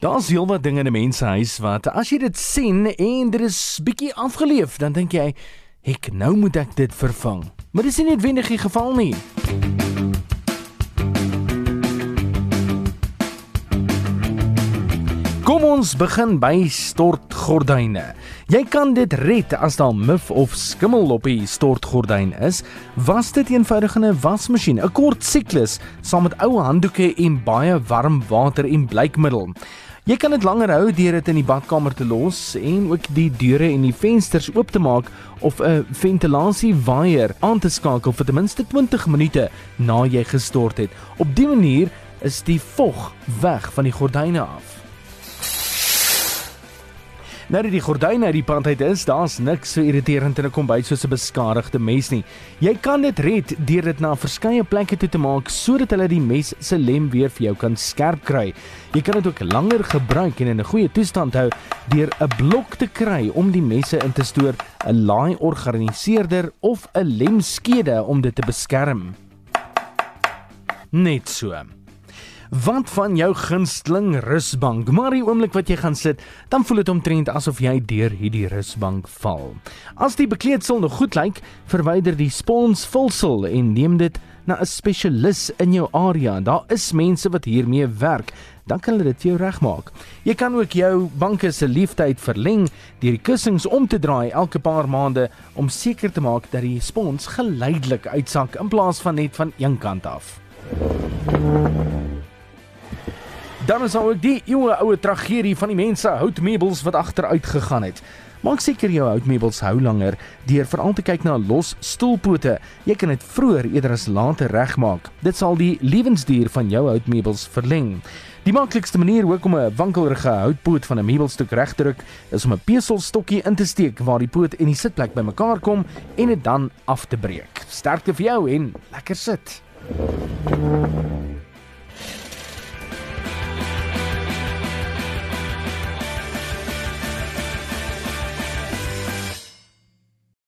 Daar's heelwat dinge in 'n mens se huis wat as jy dit sien en dit is bietjie afgeleef, dan dink jy, "Ek nou moet ek dit vervang." Maar dis nie noodwendig die geval nie. Kom ons begin by stortgordyne. Jy kan dit red as daar mif of skimmel op die stortgordyn is. Was dit eenvoudig in 'n wasmasjien, 'n kort siklus saam met ou handdoeke en baie warm water en bleikmiddel. Jy kan dit langer hou deur dit in die badkamer te los en ook die deure en die vensters oop te maak of 'n ventilasiewaier aan te skakel vir ten minste 20 minute na jy gestort het. Op dië manier is die vog weg van die gordyne af. Nou dat die gordyn uit die pand uit is, daar's niks so irriterend in 'n kombuis soos 'n beskadigde mes nie. Jy kan dit red deur dit na verskeie plekke toe te maak sodat hulle die mes se lem weer vir jou kan skerp kry. Jy kan dit ook langer gebruik en in 'n goeie toestand hou deur 'n blok te kry om die messe in te stoor, 'n laai organiseerder of 'n lemskede om dit te beskerm. Net so. Wat van jou gunsteling rusbank? Maar die oomblik wat jy gaan sit, dan voel dit omtrent asof jy deur hierdie rusbank val. As die bekleedsel nog goed lyk, verwyder die spons vulsel en neem dit na 'n spesialis in jou area. Daar is mense wat hiermee werk. Dan kan hulle dit vir jou regmaak. Jy kan ook jou banke se leeftyd verleng deur die kussings om te draai elke paar maande om seker te maak dat die spons geleidelik uitsak in plaas van net van een kant af. Dan is ook die eeue oue tragedie van die mense houtmeubels wat agteruit gegaan het. Maak seker jou houtmeubels hou langer deur veral te kyk na los stoelpote. Jy kan dit vroeër eerder as later regmaak. Dit sal die lewensduur van jou houtmeubels verleng. Die maklikste manier om 'n wankelrige houtpoot van 'n meubelstuk reg te druk, is om 'n peselstokkie in te steek waar die poot en die sitplek bymekaar kom en dit dan af te breek. Sterkte vir jou en lekker sit. Thank you.